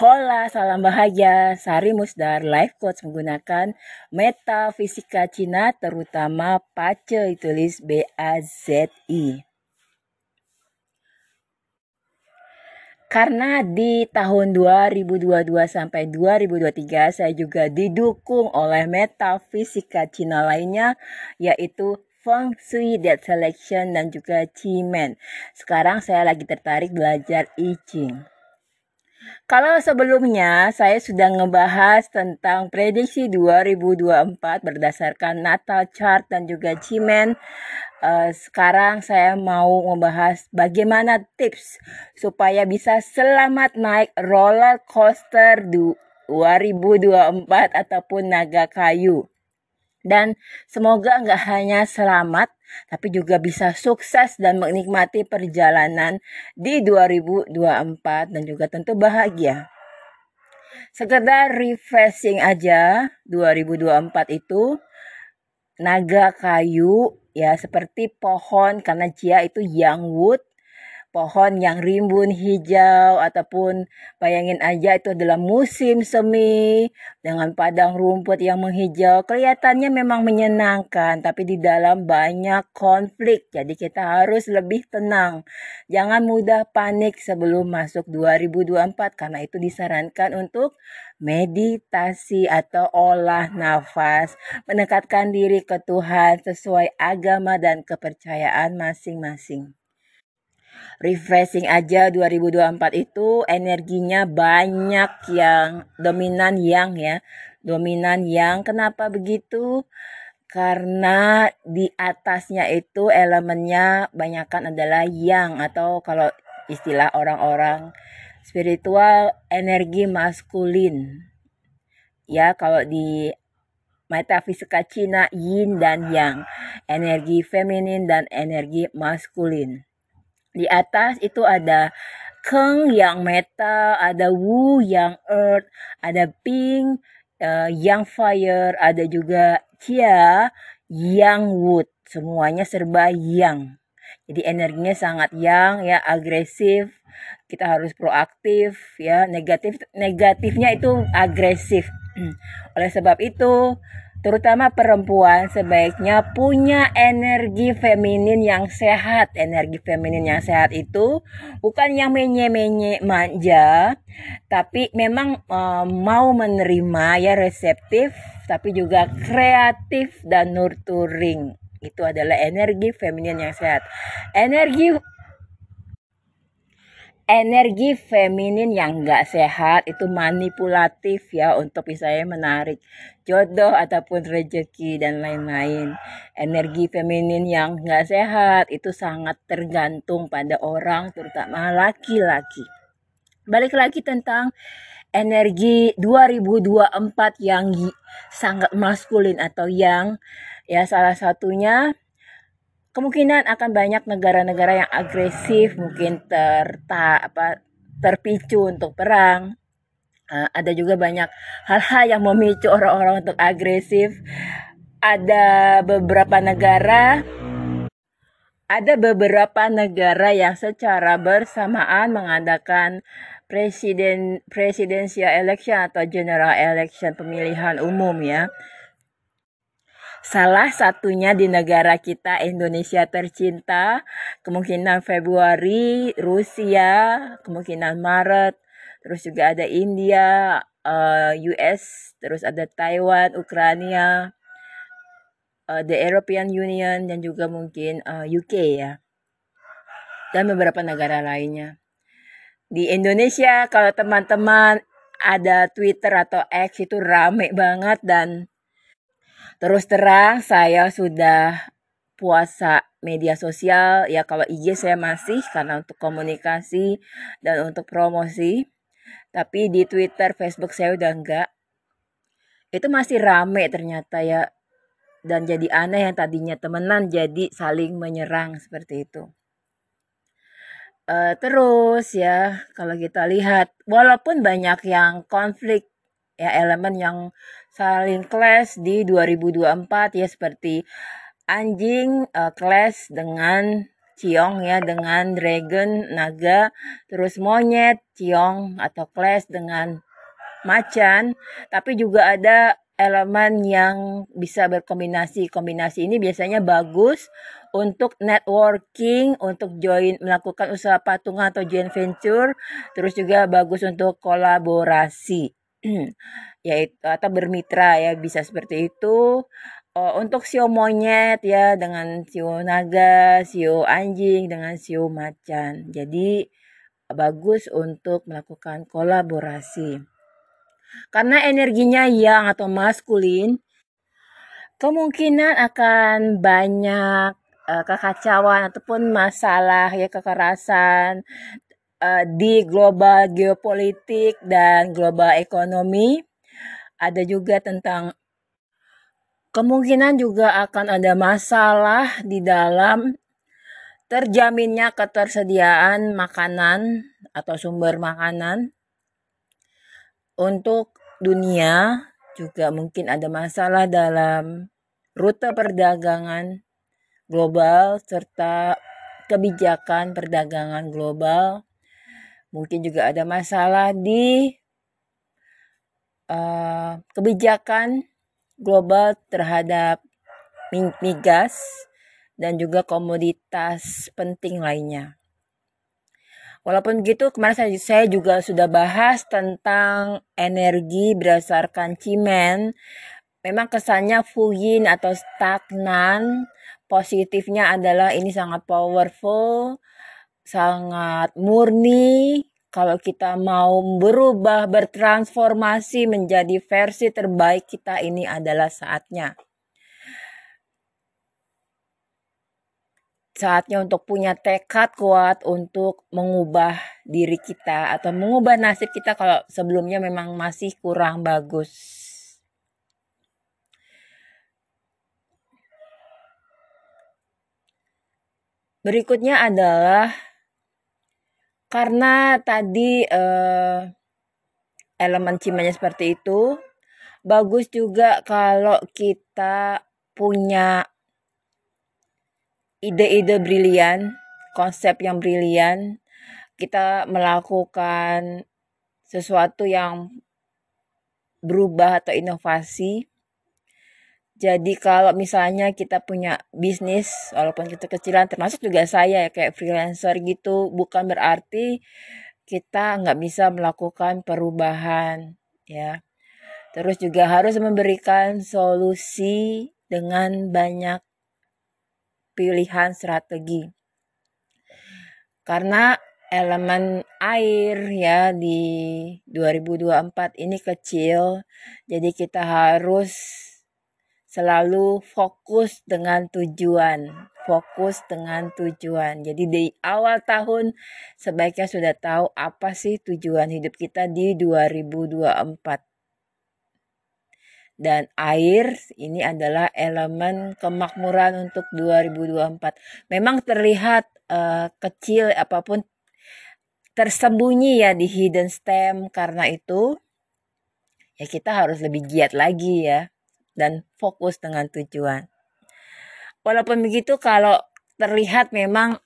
Hola, salam bahagia. Sari Musdar Life Coach menggunakan metafisika Cina terutama pace ditulis B A Z I. Karena di tahun 2022 sampai 2023 saya juga didukung oleh metafisika Cina lainnya yaitu Feng Shui, Dead Selection, dan juga Qimen. Sekarang saya lagi tertarik belajar I Ching. Kalau sebelumnya saya sudah ngebahas tentang prediksi 2024 berdasarkan Natal chart dan juga Cimen. Uh, sekarang saya mau membahas bagaimana tips supaya bisa selamat naik roller coaster 2024 ataupun naga kayu. Dan semoga nggak hanya selamat, tapi juga bisa sukses dan menikmati perjalanan di 2024 dan juga tentu bahagia. Sekedar refreshing aja 2024 itu naga kayu ya seperti pohon karena Jia itu young wood pohon yang rimbun hijau ataupun bayangin aja itu adalah musim semi dengan padang rumput yang menghijau kelihatannya memang menyenangkan tapi di dalam banyak konflik. Jadi kita harus lebih tenang. Jangan mudah panik sebelum masuk 2024 karena itu disarankan untuk meditasi atau olah nafas. Mendekatkan diri ke Tuhan sesuai agama dan kepercayaan masing-masing refreshing aja 2024 itu energinya banyak yang dominan yang ya. Dominan yang kenapa begitu? Karena di atasnya itu elemennya banyakkan adalah yang atau kalau istilah orang-orang spiritual energi maskulin. Ya kalau di metafisika Cina yin dan yang. Energi feminin dan energi maskulin di atas itu ada Keng yang metal, ada Wu yang earth, ada Ping uh, yang fire, ada juga Chia yang wood. Semuanya serba yang. Jadi energinya sangat yang ya agresif. Kita harus proaktif ya. Negatif negatifnya itu agresif. Oleh sebab itu terutama perempuan sebaiknya punya energi feminin yang sehat. Energi feminin yang sehat itu bukan yang menye-menye manja, tapi memang um, mau menerima ya reseptif, tapi juga kreatif dan nurturing. Itu adalah energi feminin yang sehat. Energi energi feminin yang nggak sehat itu manipulatif ya untuk misalnya menarik jodoh ataupun rezeki dan lain-lain. Energi feminin yang nggak sehat itu sangat tergantung pada orang terutama laki-laki. Balik lagi tentang energi 2024 yang sangat maskulin atau yang ya salah satunya kemungkinan akan banyak negara-negara yang agresif mungkin terta apa terpicu untuk perang. Uh, ada juga banyak hal-hal yang memicu orang-orang untuk agresif. Ada beberapa negara ada beberapa negara yang secara bersamaan mengadakan presiden presidensial election atau general election pemilihan umum ya Salah satunya di negara kita Indonesia tercinta, kemungkinan Februari Rusia, kemungkinan Maret, terus juga ada India, eh, US, terus ada Taiwan, Ukraina, uh, the European Union dan juga mungkin eh, UK ya. Dan beberapa negara lainnya. Di Indonesia kalau teman-teman ada Twitter atau X itu rame banget dan Terus terang saya sudah puasa media sosial. Ya kalau IG saya masih karena untuk komunikasi dan untuk promosi. Tapi di Twitter Facebook saya udah enggak. Itu masih rame ternyata ya. Dan jadi aneh yang tadinya temenan jadi saling menyerang seperti itu. Uh, terus ya kalau kita lihat walaupun banyak yang konflik ya elemen yang saling clash di 2024 ya seperti anjing uh, clash dengan ciong ya dengan dragon naga, terus monyet, ciong atau clash dengan macan, tapi juga ada elemen yang bisa berkombinasi. Kombinasi ini biasanya bagus untuk networking, untuk join melakukan usaha patungan atau joint venture, terus juga bagus untuk kolaborasi. yaitu atau bermitra ya bisa seperti itu. Oh, untuk sio monyet ya dengan sio naga, sio anjing dengan sio macan. Jadi bagus untuk melakukan kolaborasi. Karena energinya yang atau maskulin, kemungkinan akan banyak uh, kekacauan ataupun masalah ya kekerasan uh, di global geopolitik dan global ekonomi. Ada juga tentang kemungkinan juga akan ada masalah di dalam terjaminnya ketersediaan makanan atau sumber makanan untuk dunia juga mungkin ada masalah dalam rute perdagangan global serta kebijakan perdagangan global. Mungkin juga ada masalah di uh, kebijakan global terhadap migas dan juga komoditas penting lainnya. Walaupun begitu, kemarin saya, juga sudah bahas tentang energi berdasarkan cimen. Memang kesannya fuyin atau stagnan. Positifnya adalah ini sangat powerful, sangat murni. Kalau kita mau berubah, bertransformasi menjadi versi terbaik kita, ini adalah saatnya. saatnya untuk punya tekad kuat untuk mengubah diri kita atau mengubah nasib kita kalau sebelumnya memang masih kurang bagus. Berikutnya adalah karena tadi eh, elemen cimanya seperti itu, bagus juga kalau kita punya ide-ide brilian, konsep yang brilian, kita melakukan sesuatu yang berubah atau inovasi. Jadi kalau misalnya kita punya bisnis, walaupun kita kecilan, termasuk juga saya kayak freelancer gitu, bukan berarti kita nggak bisa melakukan perubahan, ya. Terus juga harus memberikan solusi dengan banyak pilihan strategi. Karena elemen air ya di 2024 ini kecil, jadi kita harus selalu fokus dengan tujuan, fokus dengan tujuan. Jadi di awal tahun sebaiknya sudah tahu apa sih tujuan hidup kita di 2024 dan air ini adalah elemen kemakmuran untuk 2024. Memang terlihat uh, kecil apa pun tersembunyi ya di hidden stem karena itu ya kita harus lebih giat lagi ya dan fokus dengan tujuan. Walaupun begitu kalau terlihat memang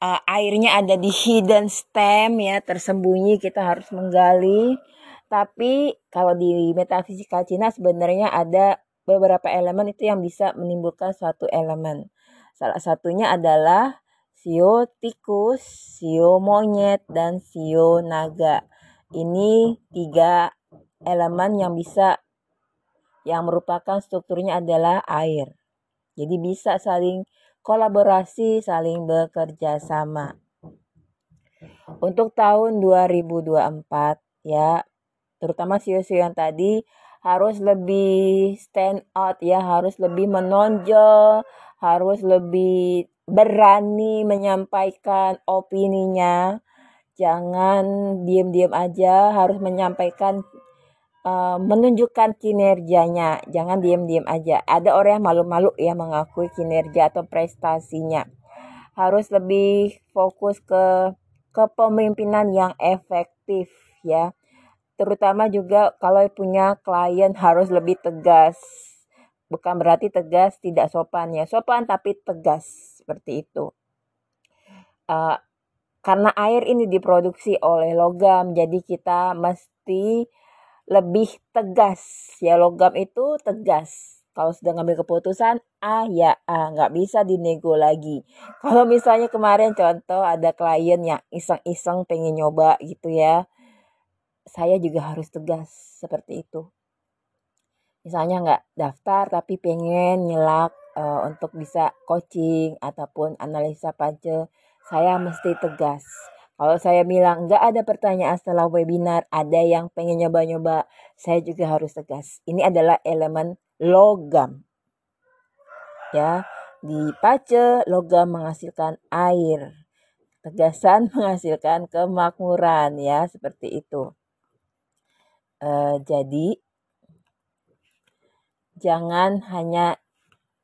uh, airnya ada di hidden stem ya tersembunyi kita harus menggali tapi kalau di metafisika Cina sebenarnya ada beberapa elemen itu yang bisa menimbulkan suatu elemen. Salah satunya adalah sio tikus, sio monyet, dan sio naga. Ini tiga elemen yang bisa yang merupakan strukturnya adalah air. Jadi bisa saling kolaborasi, saling bekerja sama. Untuk tahun 2024 ya terutama sio-sio yang tadi harus lebih stand out ya, harus lebih menonjol, harus lebih berani menyampaikan opininya. Jangan diam-diam aja, harus menyampaikan uh, menunjukkan kinerjanya. Jangan diam-diam aja. Ada orang yang malu-malu ya mengakui kinerja atau prestasinya. Harus lebih fokus ke kepemimpinan yang efektif ya terutama juga kalau punya klien harus lebih tegas. Bukan berarti tegas tidak sopan ya, sopan tapi tegas seperti itu. uh, karena air ini diproduksi oleh logam jadi kita mesti lebih tegas. Ya logam itu tegas. Kalau sudah ngambil keputusan A ya A nggak bisa dinego lagi. Kalau misalnya kemarin contoh ada klien yang iseng-iseng pengen nyoba gitu ya saya juga harus tegas seperti itu. Misalnya nggak daftar tapi pengen nyelak uh, untuk bisa coaching ataupun analisa pace saya mesti tegas. Kalau saya bilang nggak ada pertanyaan setelah webinar, ada yang pengen nyoba-nyoba, saya juga harus tegas. Ini adalah elemen logam. Ya, di pace logam menghasilkan air. Tegasan menghasilkan kemakmuran ya, seperti itu. E, jadi jangan hanya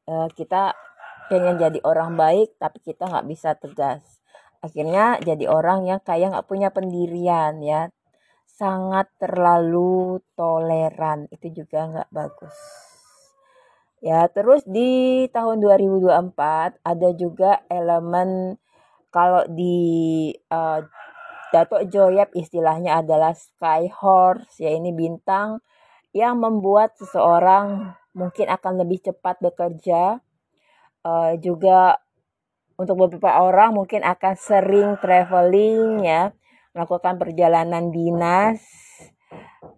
e, kita pengen jadi orang baik tapi kita nggak bisa tegas akhirnya jadi orang yang kayak nggak punya pendirian ya. Sangat terlalu toleran itu juga nggak bagus. Ya terus di tahun 2024 ada juga elemen kalau di uh, Dato Joyep istilahnya adalah sky horse ya ini bintang yang membuat seseorang mungkin akan lebih cepat bekerja uh, juga untuk beberapa orang mungkin akan sering traveling ya melakukan perjalanan dinas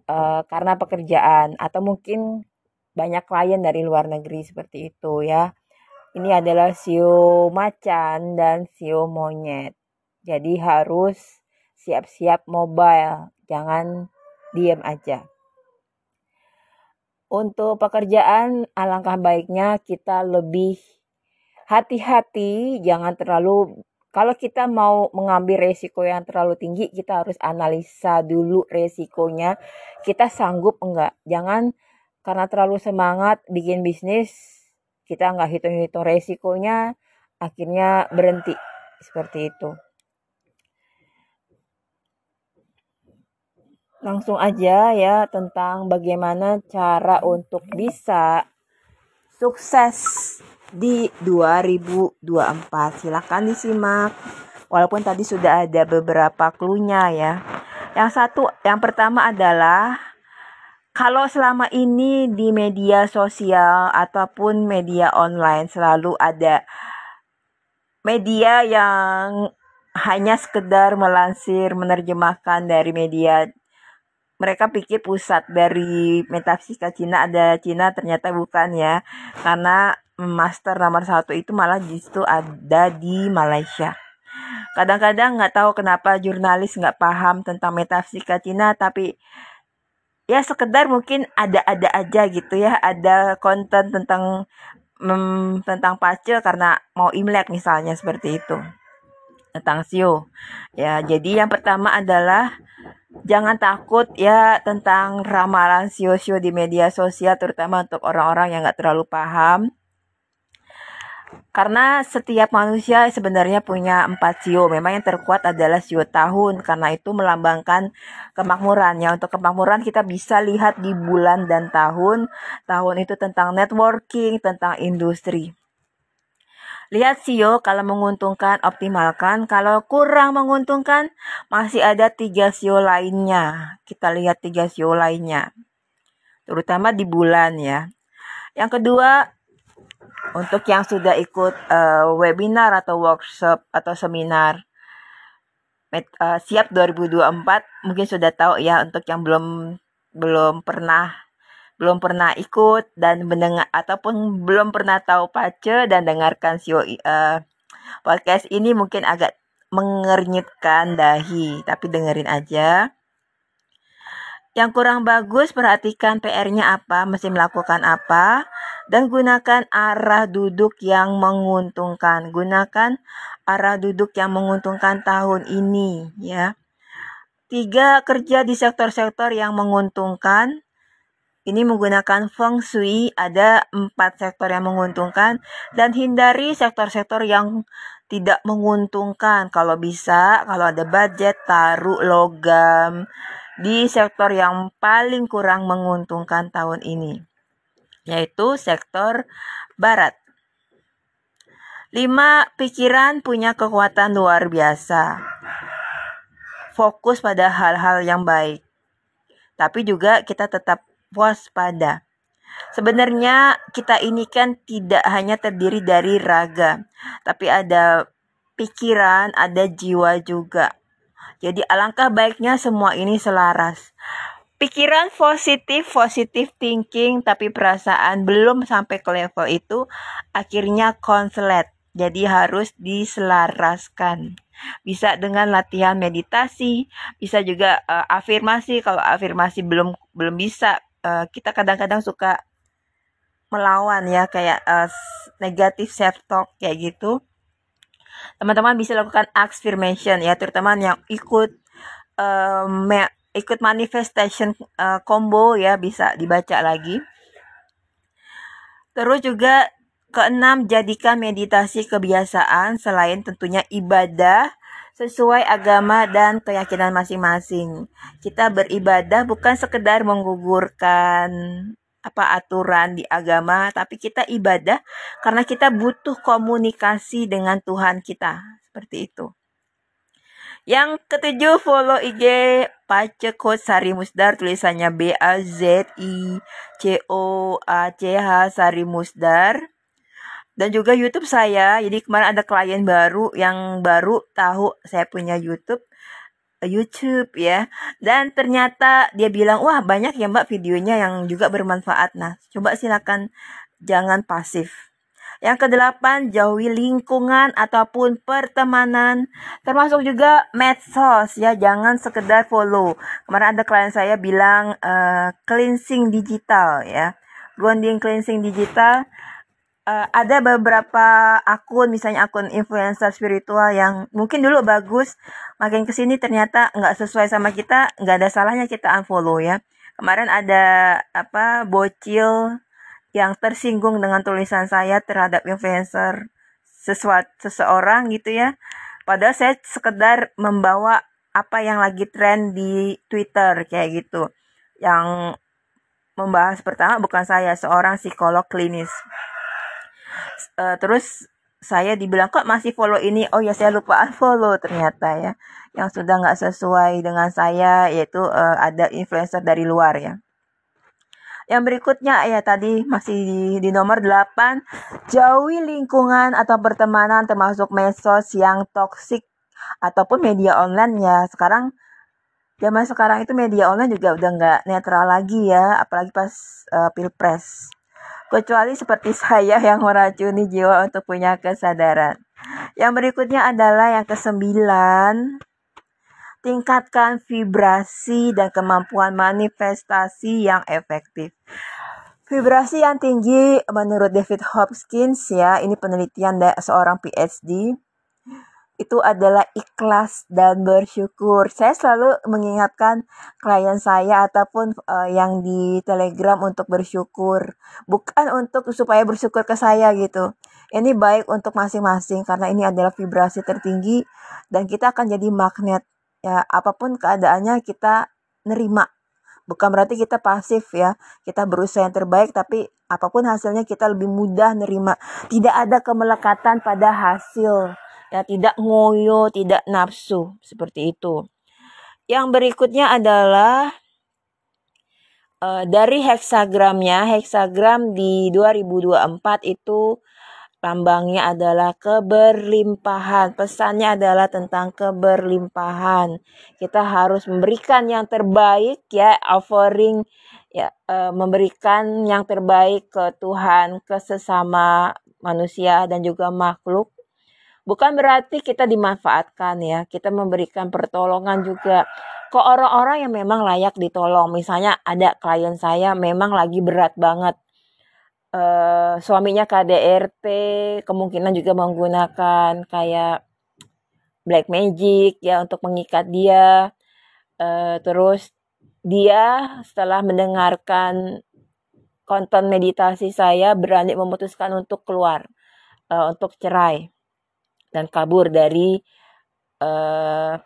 uh, karena pekerjaan atau mungkin banyak klien dari luar negeri seperti itu ya. Ini adalah sio macan dan sio monyet. Jadi harus siap-siap mobile jangan diam aja. Untuk pekerjaan alangkah baiknya kita lebih hati-hati jangan terlalu kalau kita mau mengambil resiko yang terlalu tinggi kita harus analisa dulu resikonya. Kita sanggup enggak? Jangan karena terlalu semangat bikin bisnis kita enggak hitung-hitung resikonya akhirnya berhenti. Seperti itu. Langsung aja ya tentang bagaimana cara untuk bisa sukses di 2024. Silahkan disimak. Walaupun tadi sudah ada beberapa klunya ya. Yang satu, yang pertama adalah kalau selama ini di media sosial ataupun media online selalu ada media yang hanya sekedar melansir, menerjemahkan dari media mereka pikir pusat dari metafisika Cina ada Cina ternyata bukan ya karena master nomor satu itu malah justru ada di Malaysia. Kadang-kadang nggak tahu kenapa jurnalis nggak paham tentang metafisika Cina, tapi ya sekedar mungkin ada-ada aja gitu ya, ada konten tentang mm, tentang pace karena mau imlek misalnya seperti itu tentang sio. Ya, jadi yang pertama adalah jangan takut ya tentang ramalan sio-sio di media sosial terutama untuk orang-orang yang nggak terlalu paham karena setiap manusia sebenarnya punya empat sio. Memang yang terkuat adalah sio tahun. Karena itu melambangkan kemakmuran. Ya, untuk kemakmuran kita bisa lihat di bulan dan tahun. Tahun itu tentang networking, tentang industri. Lihat sio kalau menguntungkan optimalkan. Kalau kurang menguntungkan masih ada tiga sio lainnya. Kita lihat tiga sio lainnya. Terutama di bulan ya. Yang kedua untuk yang sudah ikut uh, webinar atau workshop atau seminar Met, uh, siap 2024 mungkin sudah tahu ya untuk yang belum belum pernah belum pernah ikut dan mendengar ataupun belum pernah tahu pace dan dengarkan sio uh, podcast ini mungkin agak mengernyitkan dahi tapi dengerin aja yang kurang bagus perhatikan PR-nya apa, mesti melakukan apa, dan gunakan arah duduk yang menguntungkan. Gunakan arah duduk yang menguntungkan tahun ini ya. Tiga, kerja di sektor-sektor yang menguntungkan. Ini menggunakan feng shui, ada empat sektor yang menguntungkan. Dan hindari sektor-sektor yang tidak menguntungkan. Kalau bisa, kalau ada budget, taruh logam, di sektor yang paling kurang menguntungkan tahun ini, yaitu sektor barat. Lima, pikiran punya kekuatan luar biasa. Fokus pada hal-hal yang baik. Tapi juga kita tetap waspada. Sebenarnya kita ini kan tidak hanya terdiri dari raga, tapi ada pikiran, ada jiwa juga. Jadi alangkah baiknya semua ini selaras. Pikiran positif, positif thinking, tapi perasaan belum sampai ke level itu, akhirnya konslet. Jadi harus diselaraskan. Bisa dengan latihan meditasi, bisa juga uh, afirmasi. Kalau afirmasi belum belum bisa, uh, kita kadang-kadang suka melawan ya kayak uh, negatif self talk kayak gitu. Teman-teman bisa lakukan affirmation ya, terutama yang ikut uh, me ikut manifestation uh, combo ya bisa dibaca lagi. Terus juga Keenam, jadikan meditasi kebiasaan selain tentunya ibadah sesuai agama dan keyakinan masing-masing. Kita beribadah bukan sekedar menggugurkan apa aturan di agama, tapi kita ibadah karena kita butuh komunikasi dengan Tuhan kita. Seperti itu. Yang ketujuh follow IG Pace Coach Sari Musdar tulisannya B A Z I C O A C H Sari Musdar dan juga YouTube saya. Jadi kemarin ada klien baru yang baru tahu saya punya YouTube YouTube ya. Dan ternyata dia bilang wah banyak ya mbak videonya yang juga bermanfaat. Nah coba silakan jangan pasif. Yang kedelapan jauhi lingkungan ataupun pertemanan termasuk juga medsos ya. Jangan sekedar follow. Kemarin ada klien saya bilang uh, cleansing digital ya. Grounding cleansing digital uh, ada beberapa akun misalnya akun influencer spiritual yang mungkin dulu bagus makin ke sini ternyata nggak sesuai sama kita nggak ada salahnya kita unfollow ya. Kemarin ada apa bocil yang tersinggung dengan tulisan saya terhadap influencer sesuatu seseorang gitu ya. Padahal saya sekedar membawa apa yang lagi tren di Twitter kayak gitu. Yang membahas pertama bukan saya seorang psikolog klinis uh, terus saya dibilang kok masih follow ini? Oh ya saya lupa unfollow ternyata ya. Yang sudah nggak sesuai dengan saya yaitu uh, ada influencer dari luar ya. Yang berikutnya ya tadi masih di, di nomor 8 jauhi lingkungan atau pertemanan termasuk medsos yang toksik ataupun media online ya. Sekarang zaman sekarang itu media online juga udah nggak netral lagi ya apalagi pas uh, pilpres kecuali seperti saya yang meracuni jiwa untuk punya kesadaran. Yang berikutnya adalah yang kesembilan, tingkatkan vibrasi dan kemampuan manifestasi yang efektif. Vibrasi yang tinggi menurut David Hopkins ya, ini penelitian dari seorang PhD itu adalah ikhlas dan bersyukur. Saya selalu mengingatkan klien saya ataupun uh, yang di Telegram untuk bersyukur, bukan untuk supaya bersyukur ke saya gitu. Ini baik untuk masing-masing karena ini adalah vibrasi tertinggi dan kita akan jadi magnet. Ya, apa pun keadaannya kita nerima. Bukan berarti kita pasif ya. Kita berusaha yang terbaik tapi apa pun hasilnya kita lebih mudah nerima. Tidak ada kemelekatan pada hasil ya tidak ngoyo, tidak nafsu seperti itu. Yang berikutnya adalah uh, dari heksagramnya, heksagram di 2024 itu lambangnya adalah keberlimpahan. Pesannya adalah tentang keberlimpahan. Kita harus memberikan yang terbaik ya, offering ya uh, memberikan yang terbaik ke Tuhan, ke sesama manusia dan juga makhluk Bukan berarti kita dimanfaatkan ya, kita memberikan pertolongan juga ke orang-orang yang memang layak ditolong. Misalnya ada klien saya memang lagi berat banget. Uh, suaminya KDRT, kemungkinan juga menggunakan kayak black magic ya untuk mengikat dia. Uh, terus dia setelah mendengarkan konten meditasi saya berani memutuskan untuk keluar uh, untuk cerai dan kabur dari uh,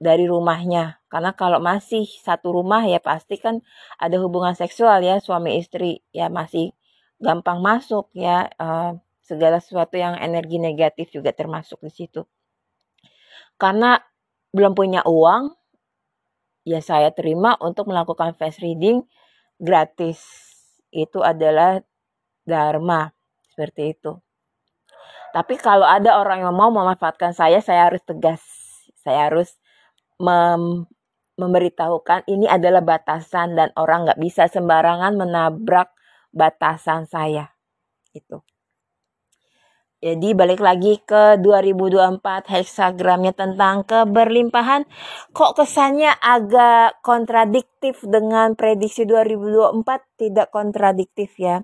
dari rumahnya karena kalau masih satu rumah ya pasti kan ada hubungan seksual ya suami istri ya masih gampang masuk ya uh, segala sesuatu yang energi negatif juga termasuk di situ. Karena belum punya uang, ya saya terima untuk melakukan face reading gratis. Itu adalah dharma seperti itu. Tapi kalau ada orang yang mau memanfaatkan saya, saya harus tegas. Saya harus mem memberitahukan ini adalah batasan dan orang nggak bisa sembarangan menabrak batasan saya. Itu. Jadi balik lagi ke 2024 hexagramnya tentang keberlimpahan. Kok kesannya agak kontradiktif dengan prediksi 2024? Tidak kontradiktif ya.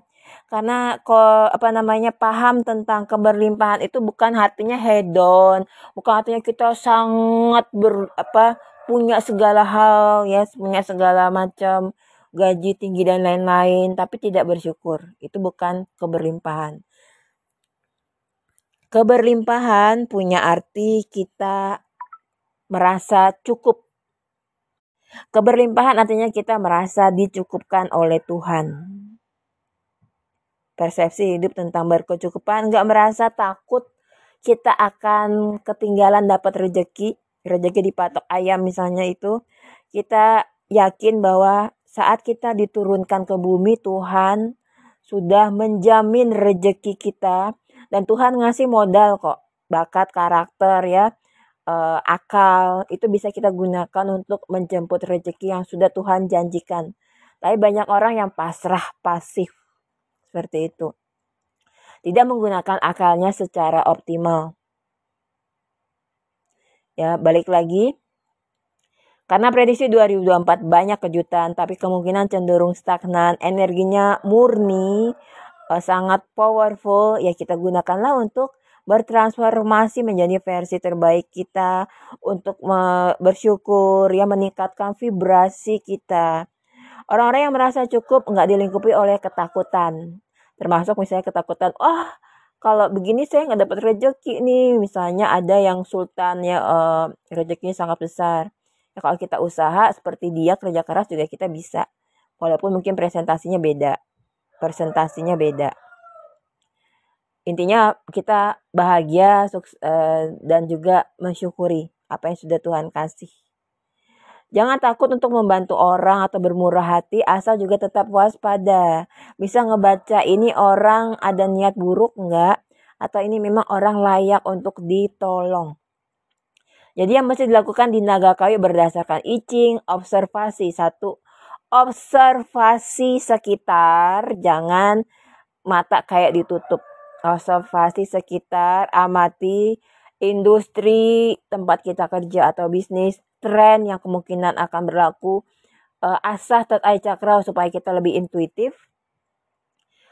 Karena kok apa namanya paham tentang keberlimpahan itu bukan artinya hedon, bukan artinya kita sangat ber apa punya segala hal ya, punya segala macam gaji tinggi dan lain-lain, tapi tidak bersyukur. Itu bukan keberlimpahan Keberlimpahan punya arti kita merasa cukup. Keberlimpahan artinya kita merasa dicukupkan oleh Tuhan. Persepsi hidup tentang berkecukupan, nggak merasa takut kita akan ketinggalan dapat rejeki, rejeki dipatok ayam misalnya itu. Kita yakin bahwa saat kita diturunkan ke bumi, Tuhan sudah menjamin rejeki kita dan Tuhan ngasih modal kok bakat karakter ya uh, akal itu bisa kita gunakan untuk menjemput rezeki yang sudah Tuhan janjikan tapi banyak orang yang pasrah pasif seperti itu. Tidak menggunakan akalnya secara optimal. Ya balik lagi. Karena prediksi 2024 banyak kejutan, tapi kemungkinan cenderung stagnan, energinya murni, uh, sangat powerful. Ya kita gunakanlah untuk bertransformasi menjadi versi terbaik kita untuk bersyukur ya meningkatkan vibrasi kita orang-orang yang merasa cukup nggak dilingkupi oleh ketakutan. Termasuk misalnya ketakutan oh kalau begini saya nggak dapat rezeki nih. Misalnya ada yang sultan ya uh, rezekinya sangat besar. Ya kalau kita usaha seperti dia kerja keras juga kita bisa. Walaupun mungkin presentasinya beda. Presentasinya beda. Intinya kita bahagia uh, dan juga mensyukuri apa yang sudah Tuhan kasih. Jangan takut untuk membantu orang atau bermurah hati asal juga tetap waspada. Bisa ngebaca ini orang ada niat buruk enggak atau ini memang orang layak untuk ditolong. Jadi yang mesti dilakukan di naga kayu berdasarkan icing, observasi satu, observasi sekitar, jangan mata kayak ditutup. Observasi sekitar, amati industri tempat kita kerja atau bisnis, tren yang kemungkinan akan berlaku, uh, asah eye chakra supaya kita lebih intuitif.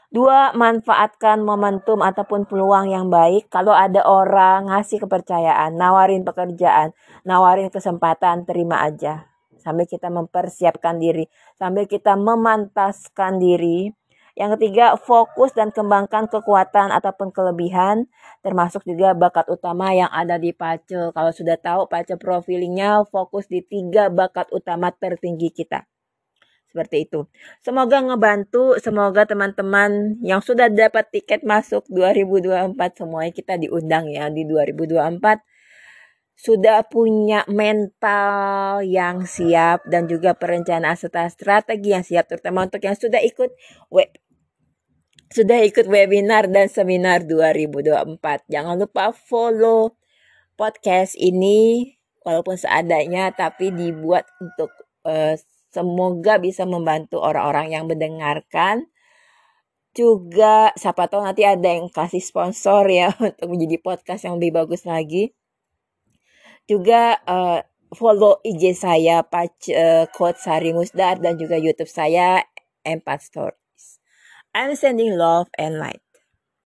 Dua, manfaatkan momentum ataupun peluang yang baik. Kalau ada orang ngasih kepercayaan, nawarin pekerjaan, nawarin kesempatan, terima aja sambil kita mempersiapkan diri, sambil kita memantaskan diri. Yang ketiga, fokus dan kembangkan kekuatan ataupun kelebihan, termasuk juga bakat utama yang ada di Pace. Kalau sudah tahu Pace profilingnya, fokus di tiga bakat utama tertinggi kita. Seperti itu. Semoga ngebantu, semoga teman-teman yang sudah dapat tiket masuk 2024, semuanya kita diundang ya di 2024 sudah punya mental yang siap dan juga perencanaan serta strategi yang siap terutama untuk yang sudah ikut web sudah ikut webinar dan seminar 2024. Jangan lupa follow podcast ini walaupun seadanya tapi dibuat untuk uh, semoga bisa membantu orang-orang yang mendengarkan juga siapa tahu nanti ada yang kasih sponsor ya untuk menjadi podcast yang lebih bagus lagi juga uh, follow IG saya Pac uh, Coach Sari Musdar dan juga YouTube saya Empat Stories. I'm sending love and light.